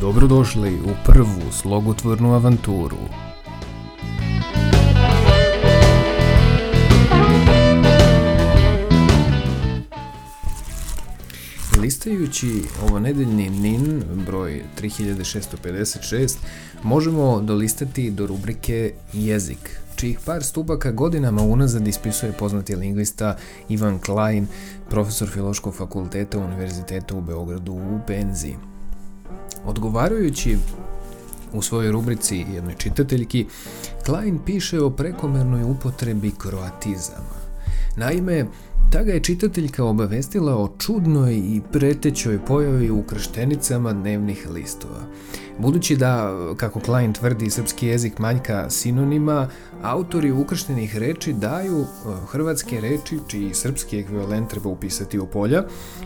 Dobrodošli u prvu slogotvornu avanturu. Listajući ovo nedeljni NIN, broj 3656, možemo dolistati do rubrike jezik, čijih par stubaka godinama unazad ispisuje poznati lingvista Ivan Klein, profesor Filoškog fakulteta Univerziteta u Beogradu u penziji. Odgovarajući u svojoj rubrici jednoj čitateljki, Klein piše o prekomernoj upotrebi kroatizama. Naime, ta ga je čitateljka obavestila o čudnoj i pretećoj pojavi u krštenicama dnevnih listova. Budući da, kako Klein tvrdi, srpski jezik manjka sinonima, autori ukrštenih reči daju e, hrvatske reči čiji srpski ekvivalent treba upisati u polja,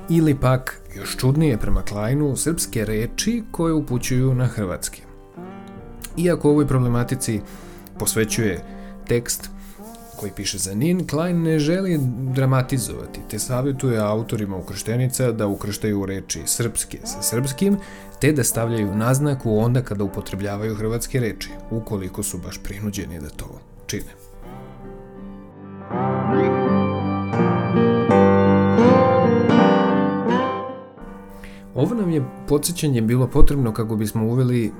ili pak, još čudnije prema Kleinu, srpske reči koje upućuju na hrvatski. Iako ovoj problematici posvećuje tekst koji piše za Nin, Klein ne želi dramatizovati, te savjetuje autorima ukrštenica da ukrštaju reči srpske sa srpskim, te da stavljaju naznaku onda kada upotrebljavaju hrvatske reči, ukoliko su baš prinuđeni da to čine. Ovo nam je podsjećanje bilo potrebno kako bismo uveli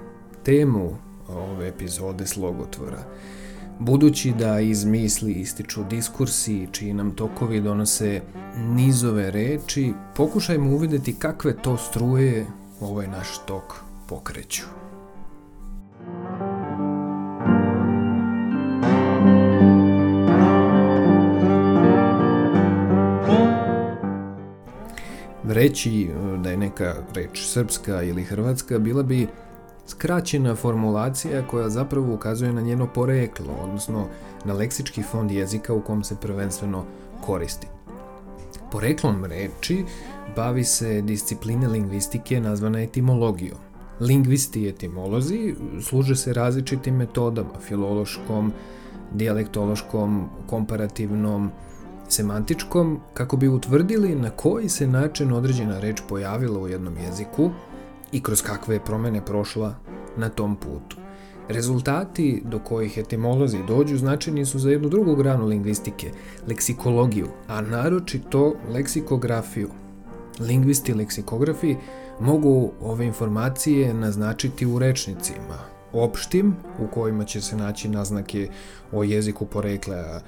temu ove epizode slogotvora. Budući da iz misli ističu diskursi čiji nam tokovi donose nizove reči, pokušajmo uvideti kakve to struje ovaj naš tok pokreću. Reći da je neka reč srpska ili hrvatska bila bi skraćena formulacija koja zapravo ukazuje na njeno poreklo, odnosno na leksički fond jezika u kom se prvenstveno koristi. Poreklom reči bavi se discipline lingvistike nazvana etimologijom. Lingvisti i etimolozi služe se različitim metodama, filološkom, dijalektološkom, komparativnom, semantičkom, kako bi utvrdili na koji se način određena reč pojavila u jednom jeziku i kroz kakve je promene prošla na tom putu. Rezultati do kojih etimolozi dođu značajni su za jednu drugu granu lingvistike, leksikologiju, a naročito leksikografiju. Lingvisti leksikografi mogu ove informacije naznačiti u rečnicima, opštim, u kojima će se naći naznake o jeziku porekla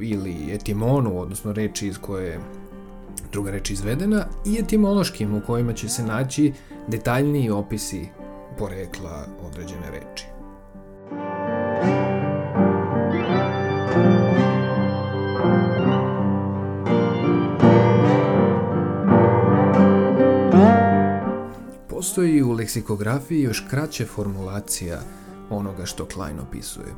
ili etimonu, odnosno reči iz koje druga reč izvedena, i etimološkim u kojima će se naći detaljniji opisi porekla određene reči. Postoji u leksikografiji još kraća formulacija onoga što Klein opisuje,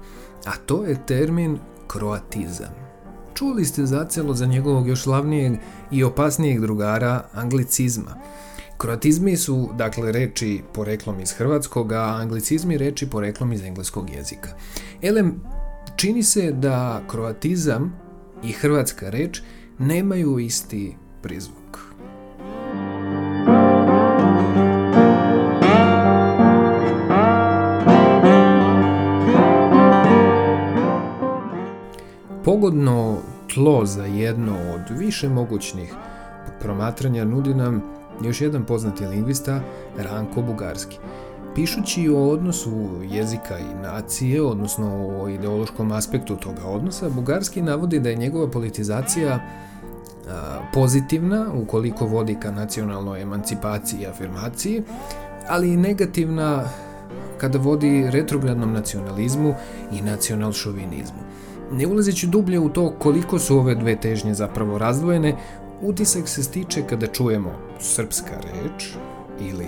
a to je termin kroatizam. Čuli ste zacelo za njegovog još slavnijeg i opasnijeg drugara anglicizma. Kroatizmi su, dakle, reči poreklom iz hrvatskog, a anglicizmi reči poreklom iz engleskog jezika. Elem, čini se da kroatizam i hrvatska reč nemaju isti prizvuk. Pogodno tlo za jedno od više mogućnih promatranja nudi nam još jedan poznati lingvista, Ranko Bugarski. Pišući o odnosu jezika i nacije, odnosno o ideološkom aspektu toga odnosa, Bugarski navodi da je njegova politizacija pozitivna ukoliko vodi ka nacionalnoj emancipaciji i afirmaciji, ali i negativna kada vodi retrogradnom nacionalizmu i nacionalšovinizmu. Ne ulazeći dublje u to koliko su ove dve težnje zapravo razdvojene, utisak se stiče kada čujemo srpska reč ili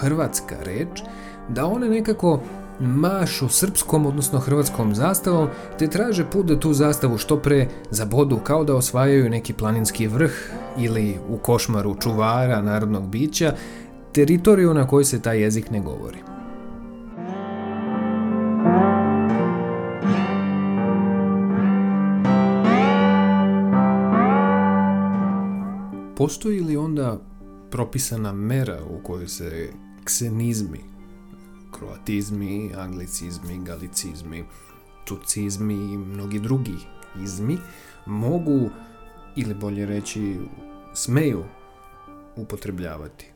hrvatska reč, da one nekako mašu srpskom, odnosno hrvatskom zastavom, te traže put da tu zastavu što pre zabodu kao da osvajaju neki planinski vrh ili u košmaru čuvara narodnog bića, teritoriju na kojoj se taj jezik ne govori. Postoji li onda propisana mera u kojoj se ksenizmi, kroatizmi, anglicizmi, galicizmi, tucizmi i mnogi drugi izmi mogu, ili bolje reći, smeju upotrebljavati?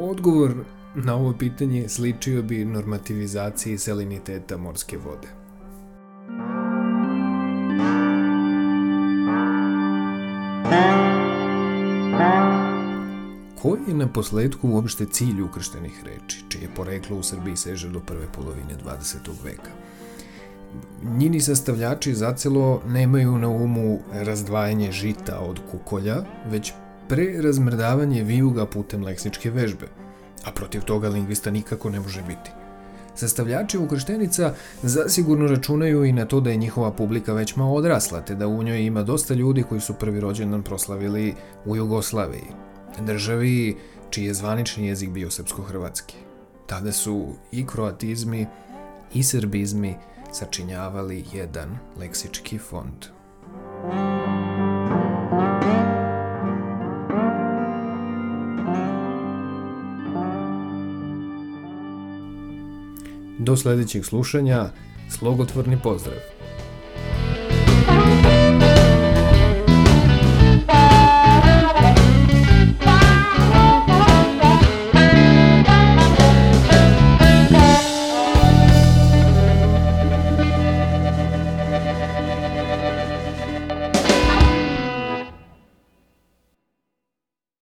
Odgovor na ovo pitanje sličio bi normativizaciji saliniteta morske vode. Koji je na posledku uopšte cilj ukrštenih reči, čije poreklo u Srbiji seže do prve polovine 20. veka? Njini sastavljači zacelo nemaju na umu razdvajanje žita od kukolja, već pre razmrdavanje vijuga putem leksičke vežbe, a protiv toga lingvista nikako ne može biti. Sastavljači ukrštenica zasigurno računaju i na to da je njihova publika već malo odrasla, te da u njoj ima dosta ljudi koji su prvi rođendan proslavili u Jugoslaviji, državi čiji je zvanični jezik bio srpsko-hrvatski. Tada su i kroatizmi i srbizmi sačinjavali jedan leksički fond. Do sledećeg slušanja, slogotvorni pozdrav!